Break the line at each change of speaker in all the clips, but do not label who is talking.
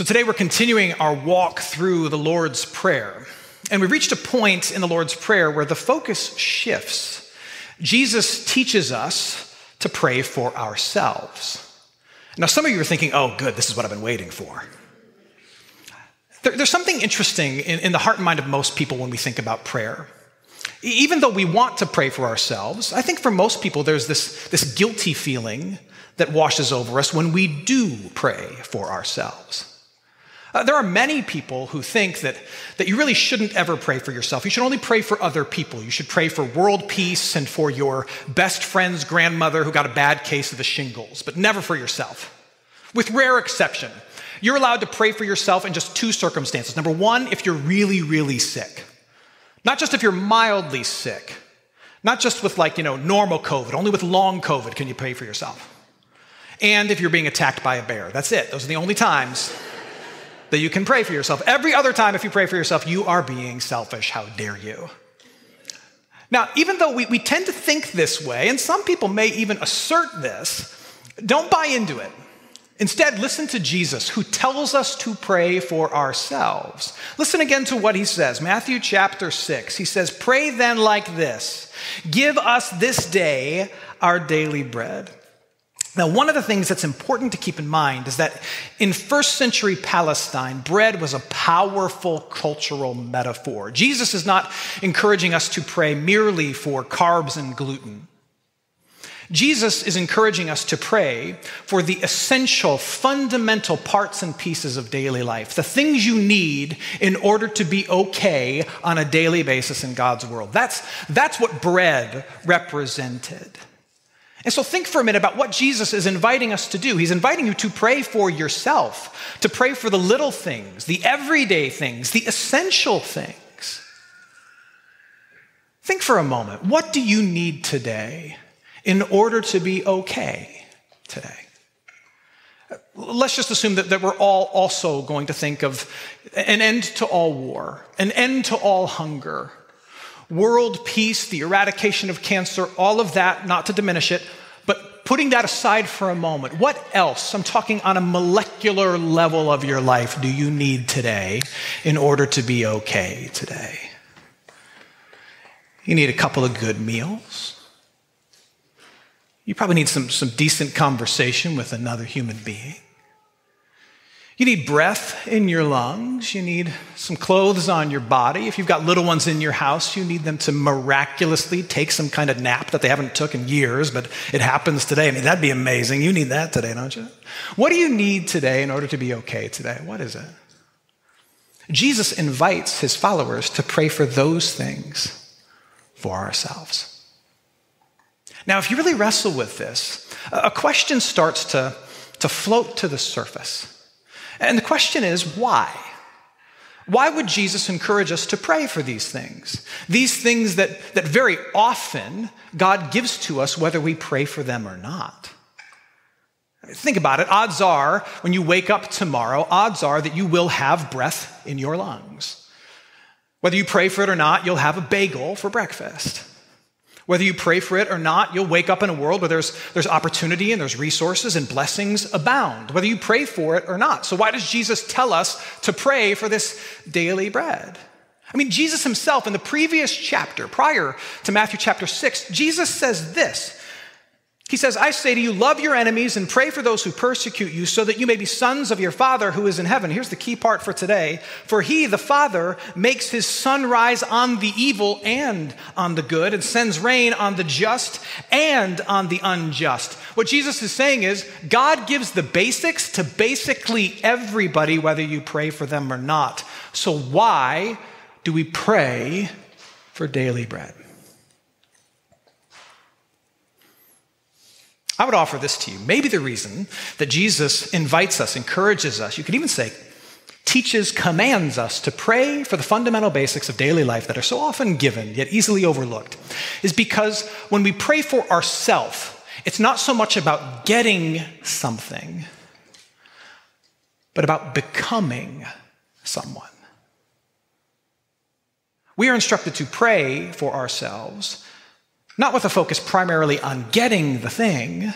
So today we're continuing our walk through the Lord's Prayer. And we've reached a point in the Lord's Prayer where the focus shifts. Jesus teaches us to pray for ourselves. Now, some of you are thinking, oh, good, this is what I've been waiting for. There, there's something interesting in, in the heart and mind of most people when we think about prayer. Even though we want to pray for ourselves, I think for most people there's this, this guilty feeling that washes over us when we do pray for ourselves. Uh, there are many people who think that, that you really shouldn't ever pray for yourself. You should only pray for other people. You should pray for world peace and for your best friend's grandmother who got a bad case of the shingles, but never for yourself. With rare exception, you're allowed to pray for yourself in just two circumstances. Number one, if you're really, really sick. Not just if you're mildly sick. Not just with like, you know, normal COVID, only with long COVID can you pray for yourself. And if you're being attacked by a bear. That's it. Those are the only times that you can pray for yourself. Every other time, if you pray for yourself, you are being selfish. How dare you? Now, even though we, we tend to think this way, and some people may even assert this, don't buy into it. Instead, listen to Jesus, who tells us to pray for ourselves. Listen again to what he says. Matthew chapter 6. He says, Pray then like this Give us this day our daily bread. Now, one of the things that's important to keep in mind is that in first century Palestine, bread was a powerful cultural metaphor. Jesus is not encouraging us to pray merely for carbs and gluten. Jesus is encouraging us to pray for the essential, fundamental parts and pieces of daily life, the things you need in order to be okay on a daily basis in God's world. That's, that's what bread represented. And so think for a minute about what Jesus is inviting us to do. He's inviting you to pray for yourself, to pray for the little things, the everyday things, the essential things. Think for a moment. What do you need today in order to be okay today? Let's just assume that, that we're all also going to think of an end to all war, an end to all hunger, world peace, the eradication of cancer, all of that, not to diminish it, but putting that aside for a moment, what else, I'm talking on a molecular level of your life, do you need today in order to be okay today? You need a couple of good meals. You probably need some, some decent conversation with another human being. You need breath in your lungs. You need some clothes on your body. If you've got little ones in your house, you need them to miraculously take some kind of nap that they haven't took in years, but it happens today. I mean, that'd be amazing. You need that today, don't you? What do you need today in order to be okay today? What is it? Jesus invites his followers to pray for those things for ourselves. Now, if you really wrestle with this, a question starts to, to float to the surface. And the question is, why? Why would Jesus encourage us to pray for these things? These things that, that very often God gives to us whether we pray for them or not. Think about it. Odds are, when you wake up tomorrow, odds are that you will have breath in your lungs. Whether you pray for it or not, you'll have a bagel for breakfast. Whether you pray for it or not, you'll wake up in a world where there's, there's opportunity and there's resources and blessings abound, whether you pray for it or not. So, why does Jesus tell us to pray for this daily bread? I mean, Jesus himself in the previous chapter, prior to Matthew chapter 6, Jesus says this he says, I say to you, love your enemies and pray for those who persecute you, so that you may be sons of your Father who is in heaven. Here's the key part for today. For he, the Father, makes his sun rise on the evil and on the good, and sends rain on the just and on the unjust. What Jesus is saying is, God gives the basics to basically everybody, whether you pray for them or not. So why do we pray for daily bread? I would offer this to you. Maybe the reason that Jesus invites us, encourages us, you could even say, teaches, commands us to pray for the fundamental basics of daily life that are so often given yet easily overlooked is because when we pray for ourselves, it's not so much about getting something, but about becoming someone. We are instructed to pray for ourselves not with a focus primarily on getting the thing,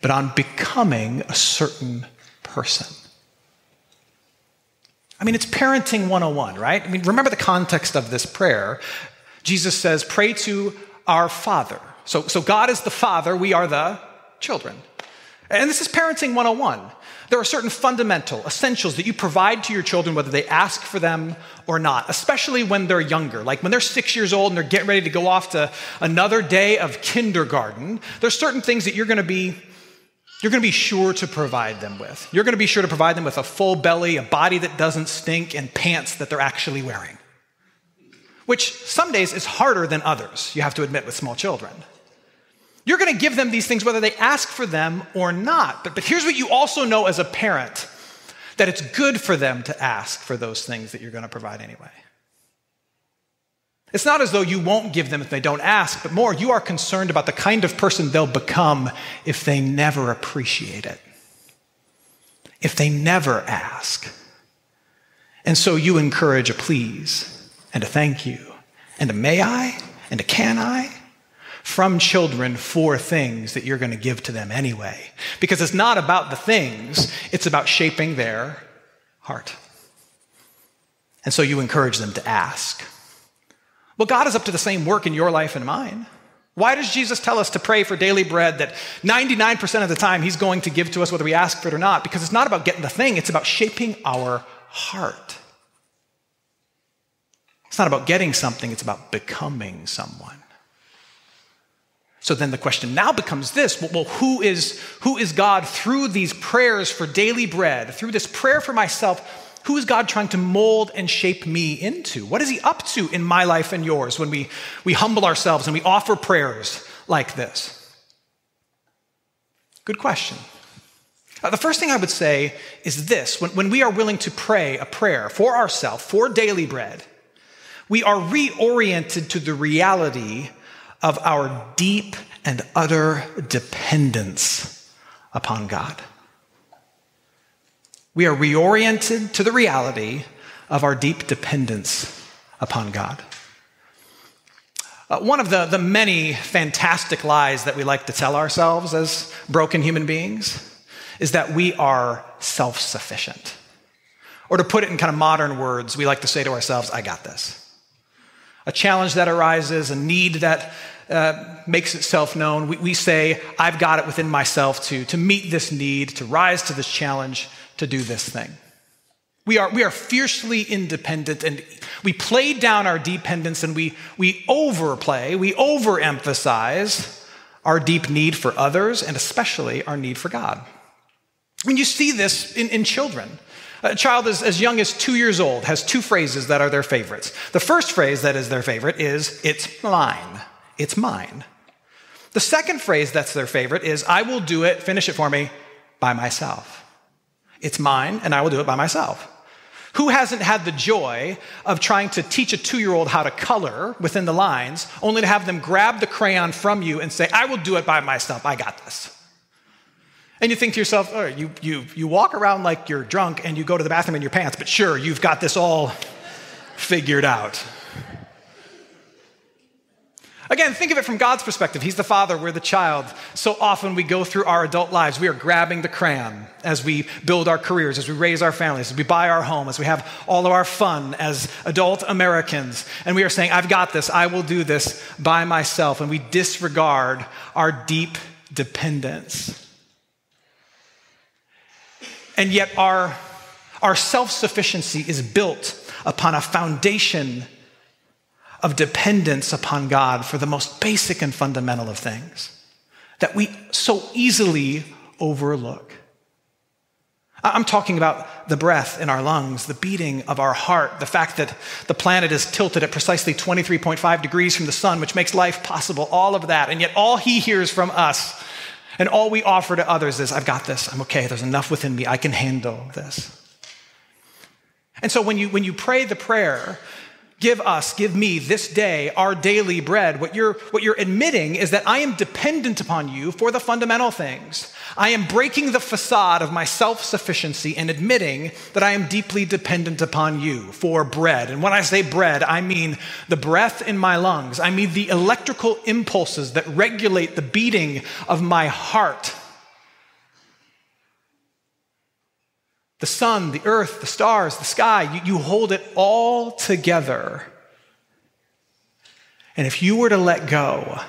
but on becoming a certain person. I mean, it's parenting 101, right? I mean, remember the context of this prayer. Jesus says, Pray to our Father. So, so God is the Father, we are the children. And this is parenting 101. There are certain fundamental essentials that you provide to your children, whether they ask for them or not, especially when they're younger. Like when they're six years old and they're getting ready to go off to another day of kindergarten, there's certain things that you're going to be you're going to be sure to provide them with. You're going to be sure to provide them with a full belly, a body that doesn't stink, and pants that they're actually wearing. Which some days is harder than others, you have to admit, with small children. You're going to give them these things whether they ask for them or not. But, but here's what you also know as a parent that it's good for them to ask for those things that you're going to provide anyway. It's not as though you won't give them if they don't ask, but more, you are concerned about the kind of person they'll become if they never appreciate it, if they never ask. And so you encourage a please and a thank you and a may I and a can I from children for things that you're going to give to them anyway. Because it's not about the things, it's about shaping their heart. And so you encourage them to ask. Well, God is up to the same work in your life and mine. Why does Jesus tell us to pray for daily bread that 99% of the time he's going to give to us whether we ask for it or not? Because it's not about getting the thing, it's about shaping our heart. It's not about getting something, it's about becoming someone. So then the question now becomes this well, who is, who is God through these prayers for daily bread, through this prayer for myself? Who is God trying to mold and shape me into? What is He up to in my life and yours when we, we humble ourselves and we offer prayers like this? Good question. Uh, the first thing I would say is this when, when we are willing to pray a prayer for ourselves, for daily bread, we are reoriented to the reality of our deep and utter dependence upon God we are reoriented to the reality of our deep dependence upon God. Uh, one of the, the many fantastic lies that we like to tell ourselves as broken human beings is that we are self sufficient. Or to put it in kind of modern words, we like to say to ourselves, I got this. A challenge that arises, a need that uh, makes itself known, we, we say, I've got it within myself to, to meet this need, to rise to this challenge to do this thing. We are, we are fiercely independent and we play down our dependence and we, we overplay, we overemphasize our deep need for others and especially our need for God. Mean, you see this in, in children. A child as, as young as two years old has two phrases that are their favorites. The first phrase that is their favorite is, it's mine, it's mine. The second phrase that's their favorite is, I will do it, finish it for me, by myself. It's mine, and I will do it by myself. Who hasn't had the joy of trying to teach a two year old how to color within the lines, only to have them grab the crayon from you and say, I will do it by myself, I got this? And you think to yourself, oh, you, you, you walk around like you're drunk and you go to the bathroom in your pants, but sure, you've got this all figured out. Again, think of it from God's perspective. He's the father, we're the child. So often we go through our adult lives, we are grabbing the crayon as we build our careers, as we raise our families, as we buy our home, as we have all of our fun as adult Americans. And we are saying, I've got this, I will do this by myself. And we disregard our deep dependence. And yet, our, our self sufficiency is built upon a foundation of dependence upon God for the most basic and fundamental of things that we so easily overlook. I'm talking about the breath in our lungs, the beating of our heart, the fact that the planet is tilted at precisely 23.5 degrees from the sun, which makes life possible, all of that. And yet, all he hears from us and all we offer to others is, I've got this, I'm okay, there's enough within me, I can handle this. And so, when you, when you pray the prayer, Give us, give me this day our daily bread. What you're, what you're admitting is that I am dependent upon you for the fundamental things. I am breaking the facade of my self sufficiency and admitting that I am deeply dependent upon you for bread. And when I say bread, I mean the breath in my lungs. I mean the electrical impulses that regulate the beating of my heart the sun, the earth, the stars, the sky. You, you hold it all together. And if you were to let go,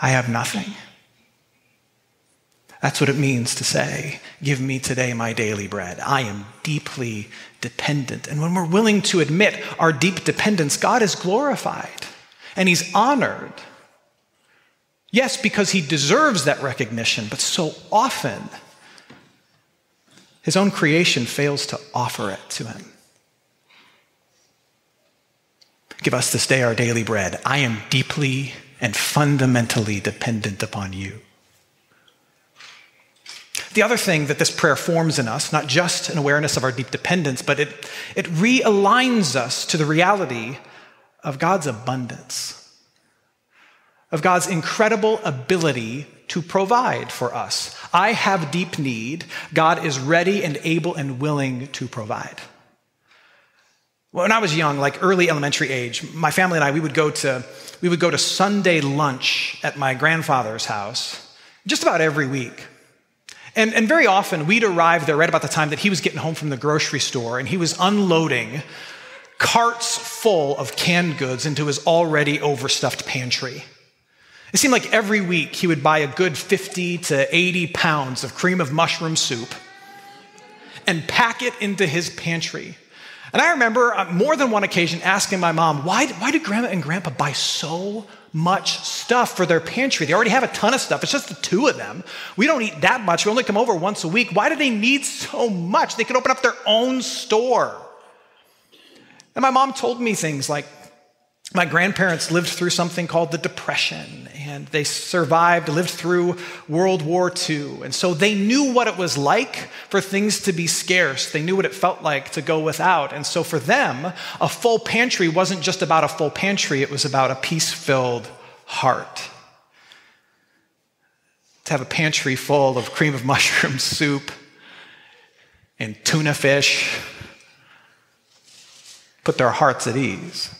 I have nothing. That's what it means to say, Give me today my daily bread. I am deeply dependent. And when we're willing to admit our deep dependence, God is glorified and He's honored. Yes, because He deserves that recognition, but so often, His own creation fails to offer it to Him. Give us this day our daily bread. I am deeply and fundamentally dependent upon you. The other thing that this prayer forms in us, not just an awareness of our deep dependence, but it, it realigns us to the reality of God's abundance, of God's incredible ability to provide for us. I have deep need. God is ready and able and willing to provide. When I was young, like early elementary age, my family and I, we would go to, we would go to Sunday lunch at my grandfather's house just about every week. And, and very often we'd arrive there right about the time that he was getting home from the grocery store and he was unloading carts full of canned goods into his already overstuffed pantry. It seemed like every week he would buy a good 50 to 80 pounds of cream of mushroom soup and pack it into his pantry. And I remember on uh, more than one occasion asking my mom, why, why do grandma and grandpa buy so much stuff for their pantry? They already have a ton of stuff. It's just the two of them. We don't eat that much. We only come over once a week. Why do they need so much? They could open up their own store. And my mom told me things like, my grandparents lived through something called the Depression, and they survived, lived through World War II. And so they knew what it was like for things to be scarce. They knew what it felt like to go without. And so for them, a full pantry wasn't just about a full pantry, it was about a peace filled heart. To have a pantry full of cream of mushroom soup and tuna fish put their hearts at ease.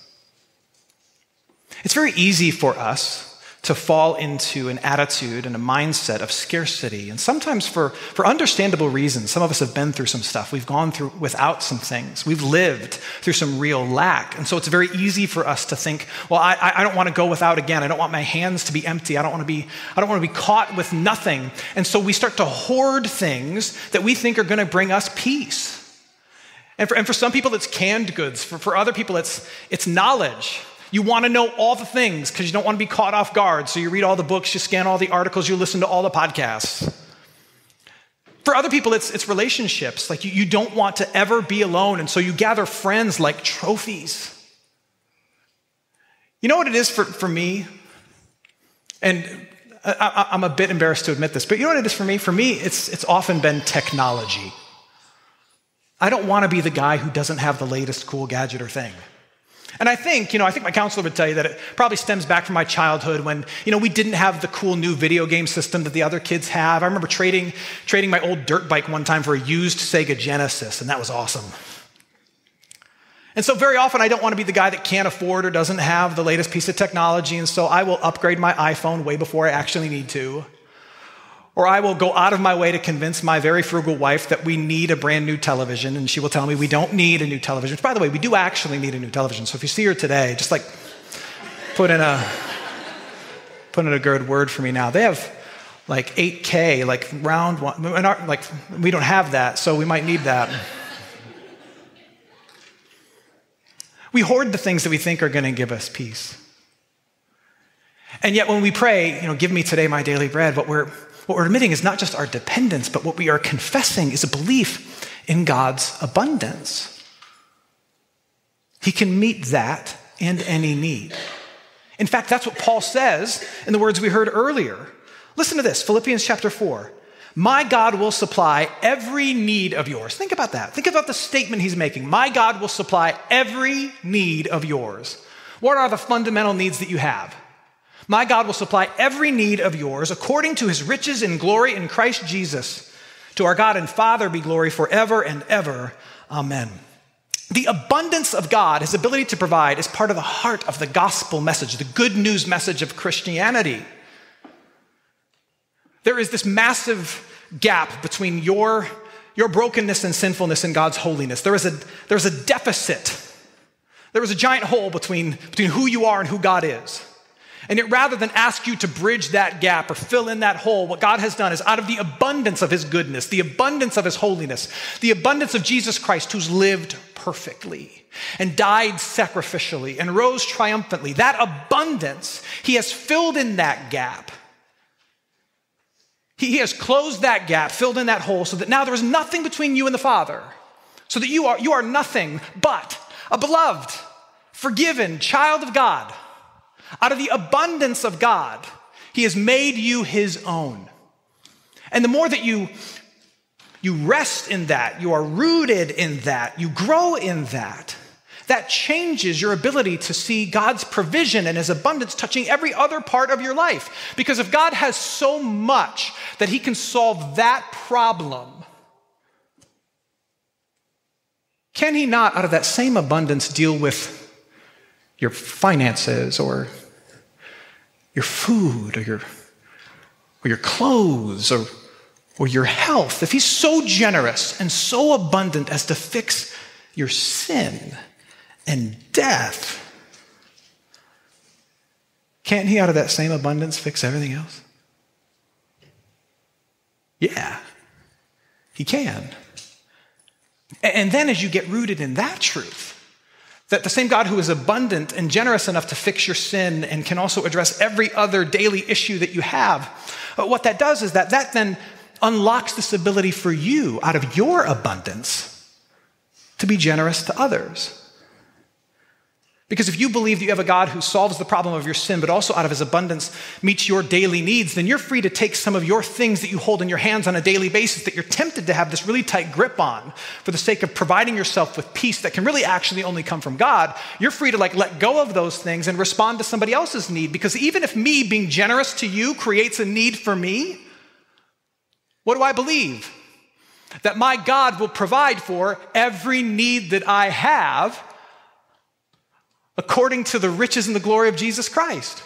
It's very easy for us to fall into an attitude and a mindset of scarcity. And sometimes for, for understandable reasons, some of us have been through some stuff. We've gone through without some things. We've lived through some real lack. And so it's very easy for us to think, well, I, I don't want to go without again. I don't want my hands to be empty. I don't want to be, I don't want to be caught with nothing. And so we start to hoard things that we think are going to bring us peace. And for, and for some people, it's canned goods. For, for other people, it's, it's knowledge. You want to know all the things because you don't want to be caught off guard. So you read all the books, you scan all the articles, you listen to all the podcasts. For other people, it's, it's relationships. Like you, you don't want to ever be alone. And so you gather friends like trophies. You know what it is for, for me? And I, I'm a bit embarrassed to admit this, but you know what it is for me? For me, it's, it's often been technology. I don't want to be the guy who doesn't have the latest cool gadget or thing. And I think, you know, I think my counselor would tell you that it probably stems back from my childhood when, you know, we didn't have the cool new video game system that the other kids have. I remember trading, trading my old dirt bike one time for a used Sega Genesis, and that was awesome. And so, very often, I don't want to be the guy that can't afford or doesn't have the latest piece of technology, and so I will upgrade my iPhone way before I actually need to. Or I will go out of my way to convince my very frugal wife that we need a brand new television, and she will tell me we don't need a new television. Which, by the way, we do actually need a new television. So if you see her today, just like put in a put in a good word for me now. They have like 8K, like round one. Our, Like we don't have that, so we might need that. We hoard the things that we think are going to give us peace. And yet, when we pray, you know, give me today my daily bread, what we're what we're admitting is not just our dependence, but what we are confessing is a belief in God's abundance. He can meet that and any need. In fact, that's what Paul says in the words we heard earlier. Listen to this Philippians chapter 4. My God will supply every need of yours. Think about that. Think about the statement he's making. My God will supply every need of yours. What are the fundamental needs that you have? My God will supply every need of yours according to his riches in glory in Christ Jesus. To our God and Father be glory forever and ever. Amen. The abundance of God, his ability to provide, is part of the heart of the gospel message, the good news message of Christianity. There is this massive gap between your your brokenness and sinfulness and God's holiness. There is a, there's a deficit. There was a giant hole between, between who you are and who God is. And yet, rather than ask you to bridge that gap or fill in that hole, what God has done is out of the abundance of His goodness, the abundance of His holiness, the abundance of Jesus Christ, who's lived perfectly and died sacrificially and rose triumphantly, that abundance, He has filled in that gap. He has closed that gap, filled in that hole, so that now there is nothing between you and the Father. So that you are, you are nothing but a beloved, forgiven child of God out of the abundance of God, He has made you His own. And the more that you, you rest in that, you are rooted in that, you grow in that, that changes your ability to see God's provision and His abundance touching every other part of your life. Because if God has so much that He can solve that problem, can He not, out of that same abundance, deal with your finances or your food or your, or your clothes or, or your health, if he's so generous and so abundant as to fix your sin and death, can't he, out of that same abundance, fix everything else? Yeah, he can. And then as you get rooted in that truth, that the same God who is abundant and generous enough to fix your sin and can also address every other daily issue that you have, what that does is that that then unlocks this ability for you out of your abundance to be generous to others. Because if you believe that you have a God who solves the problem of your sin, but also out of his abundance meets your daily needs, then you're free to take some of your things that you hold in your hands on a daily basis that you're tempted to have this really tight grip on for the sake of providing yourself with peace that can really actually only come from God. You're free to like let go of those things and respond to somebody else's need. Because even if me being generous to you creates a need for me, what do I believe? That my God will provide for every need that I have according to the riches and the glory of Jesus Christ.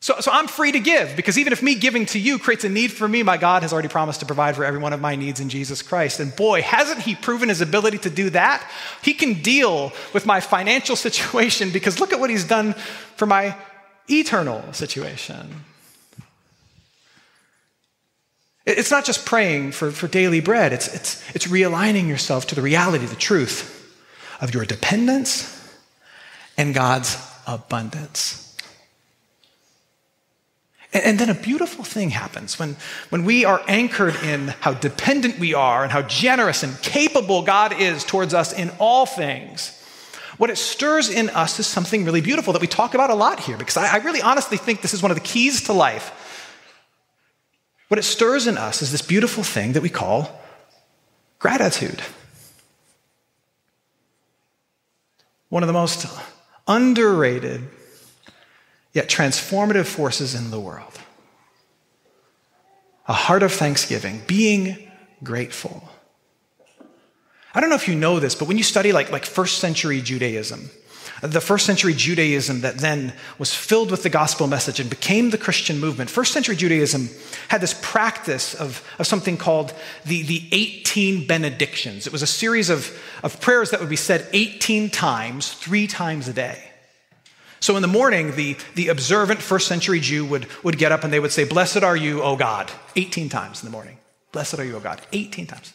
So, so I'm free to give because even if me giving to you creates a need for me, my God has already promised to provide for every one of my needs in Jesus Christ. And boy, hasn't He proven His ability to do that? He can deal with my financial situation because look at what He's done for my eternal situation. It's not just praying for, for daily bread, it's, it's, it's realigning yourself to the reality, the truth of your dependence and God's abundance. And then a beautiful thing happens when, when we are anchored in how dependent we are and how generous and capable God is towards us in all things. What it stirs in us is something really beautiful that we talk about a lot here because I, I really honestly think this is one of the keys to life. What it stirs in us is this beautiful thing that we call gratitude. One of the most underrated, yet transformative forces in the world. A heart of thanksgiving, being grateful. I don't know if you know this, but when you study like, like first century Judaism, the first century Judaism that then was filled with the gospel message and became the Christian movement, first century Judaism had this practice of, of something called the, the 18 benedictions. It was a series of, of prayers that would be said 18 times, three times a day. So in the morning, the, the observant first century Jew would, would get up and they would say, Blessed are you, O God, 18 times in the morning. Blessed are you, O God, 18 times.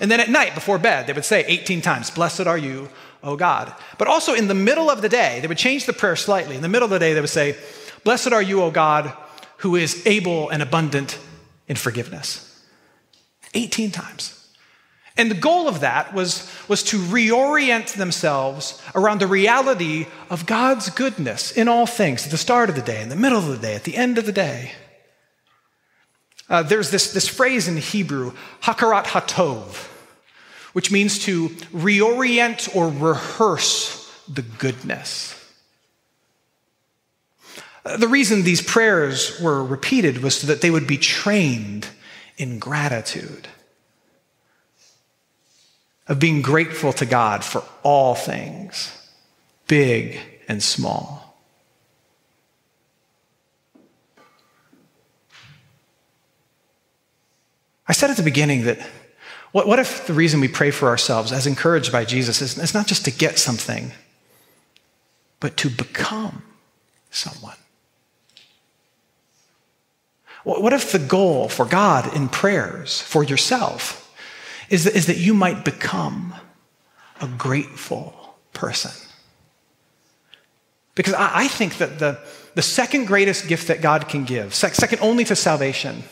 And then at night, before bed, they would say 18 times, Blessed are you, O God. But also in the middle of the day, they would change the prayer slightly. In the middle of the day, they would say, Blessed are you, O God, who is able and abundant in forgiveness. 18 times. And the goal of that was, was to reorient themselves around the reality of God's goodness in all things, at the start of the day, in the middle of the day, at the end of the day. Uh, there's this, this phrase in Hebrew, hakarat hatov, which means to reorient or rehearse the goodness. Uh, the reason these prayers were repeated was so that they would be trained in gratitude, of being grateful to God for all things, big and small. I said at the beginning that What, what if the reason we pray for ourselves, as encouraged by Jesus, is it's not just to get something, but to become someone? What if the goal for God in prayers for yourself is that, is that you might become a grateful person? Because I, I think that the, the second greatest gift that God can give, second only to salvation,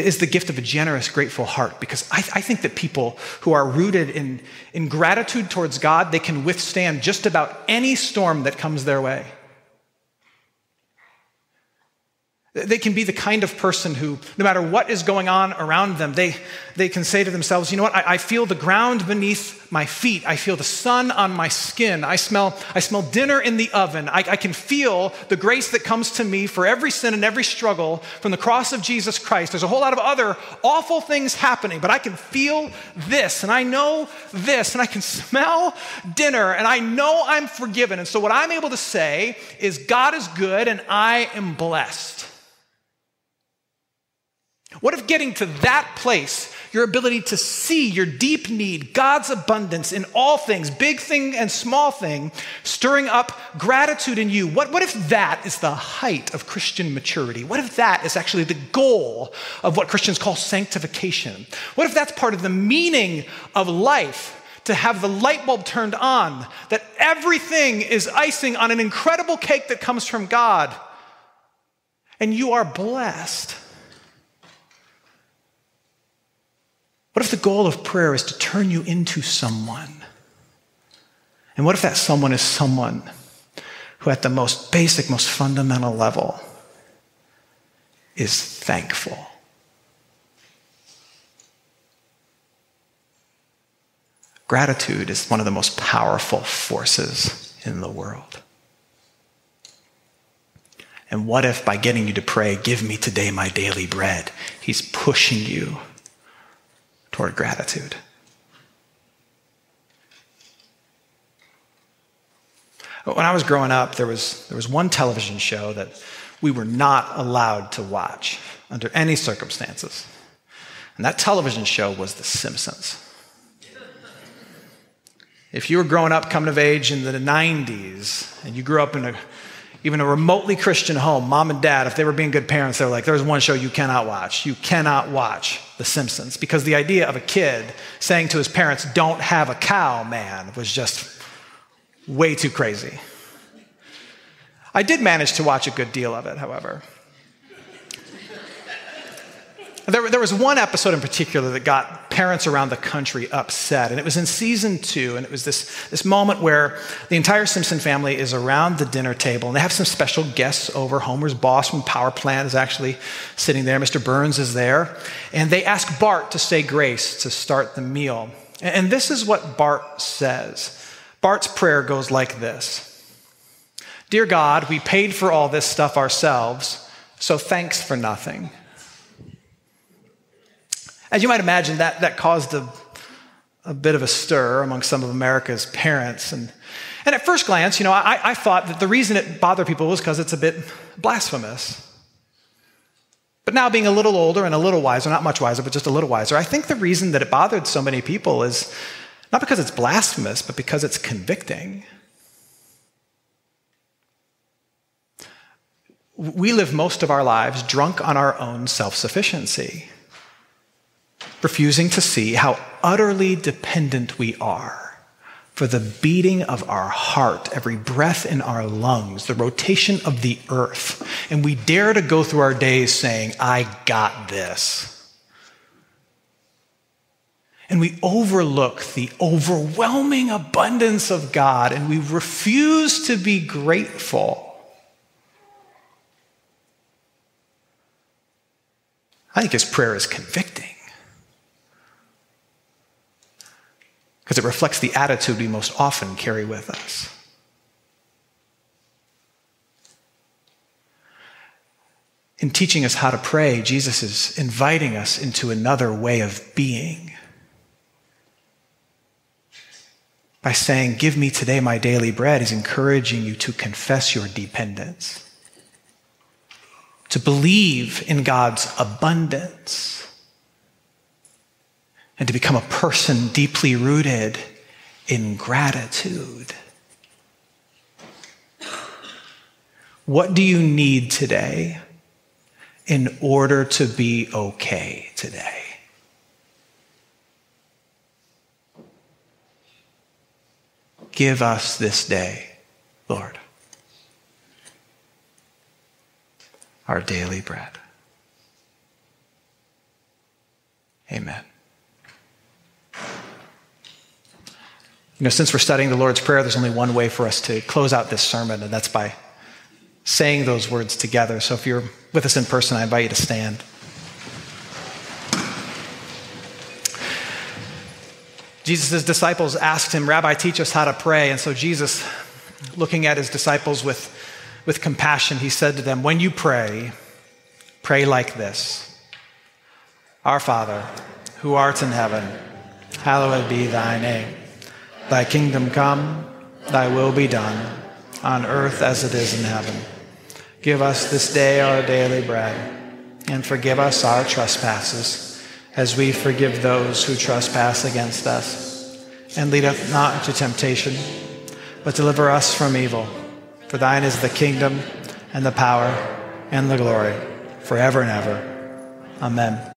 is the gift of a generous, grateful heart. Because I, I, think that people who are rooted in, in gratitude towards God, they can withstand just about any storm that comes their way. They can be the kind of person who, no matter what is going on around them, they, they can say to themselves, you know what, I, I, feel the ground beneath my feet. I feel the sun on my skin. I smell, I smell dinner in the oven. I, I can feel the grace that comes to me for every sin and every struggle from the cross of Jesus Christ. There's a whole lot of other awful things happening, but I can feel this, and I know this, and I can smell dinner, and I know I'm forgiven. And so what I'm able to say is, God is good, and I am blessed. What if getting to that place, your ability to see your deep need, God's abundance in all things, big thing and small thing, stirring up gratitude in you? What, what if that is the height of Christian maturity? What if that is actually the goal of what Christians call sanctification? What if that's part of the meaning of life? To have the light bulb turned on, that everything is icing on an incredible cake that comes from God, and you are blessed. What if the goal of prayer is to turn you into someone? And what if that someone is someone who, at the most basic, most fundamental level, is thankful? Gratitude is one of the most powerful forces in the world. And what if, by getting you to pray, give me today my daily bread, he's pushing you toward gratitude. When I was growing up, there was, there was one television show that we were not allowed to watch under any circumstances. And that television show was The Simpsons. If you were growing up, coming of age in the 90s, and you grew up in a even a remotely Christian home, mom and dad, if they were being good parents, they're like, there's one show you cannot watch. You cannot watch The Simpsons. Because the idea of a kid saying to his parents, don't have a cow, man, was just way too crazy. I did manage to watch a good deal of it, however. There, there, was one episode in particular that got parents around the country upset, and it was in season two, and it was this, this moment where the entire Simpson family is around the dinner table, and they have some special guests over. Homer's boss from Power Plant is actually sitting there, Mr. Burns is there, and they ask Bart to say grace to start the meal. And, and this is what Bart says Bart's prayer goes like this Dear God, we paid for all this stuff ourselves, so thanks for nothing. As you might imagine, that, that caused a, a bit of a stir among some of America's parents. And, and at first glance, you know, I, I thought that the reason it bothered people was because it's a bit blasphemous. But now, being a little older and a little wiser, not much wiser, but just a little wiser, I think the reason that it bothered so many people is not because it's blasphemous, but because it's convicting. We live most of our lives drunk on our own self sufficiency refusing to see how utterly dependent we are for the beating of our heart, every breath in our lungs, the rotation of the earth. And we dare to go through our days saying, I got this. And we overlook the overwhelming abundance of God and we refuse to be grateful. I think his prayer is convicting. Because it reflects the attitude we most often carry with us. In teaching us how to pray, Jesus is inviting us into another way of being. By saying, Give me today my daily bread, he's encouraging you to confess your dependence, to believe in God's abundance and to become a person deeply rooted in gratitude. What do you need today in order to be okay today? Give us this day, Lord, our daily bread. Amen. You know, since we're studying the Lord's Prayer, there's only one way for us to close out this sermon, and that's by saying those words together. So if you're with us in person, I invite you to stand. Jesus' disciples asked him, Rabbi, teach us how to pray. And so Jesus, looking at his disciples with, with compassion, he said to them, When you pray, pray like this Our Father, who art in heaven, hallowed be thy name. Thy kingdom come, thy will be done, on earth as it is in heaven. Give us this day our daily bread, and forgive us our trespasses, as we forgive those who trespass against us. And lead us not into temptation, but deliver us from evil. For thine is the kingdom, and the power, and the glory, forever and ever. Amen.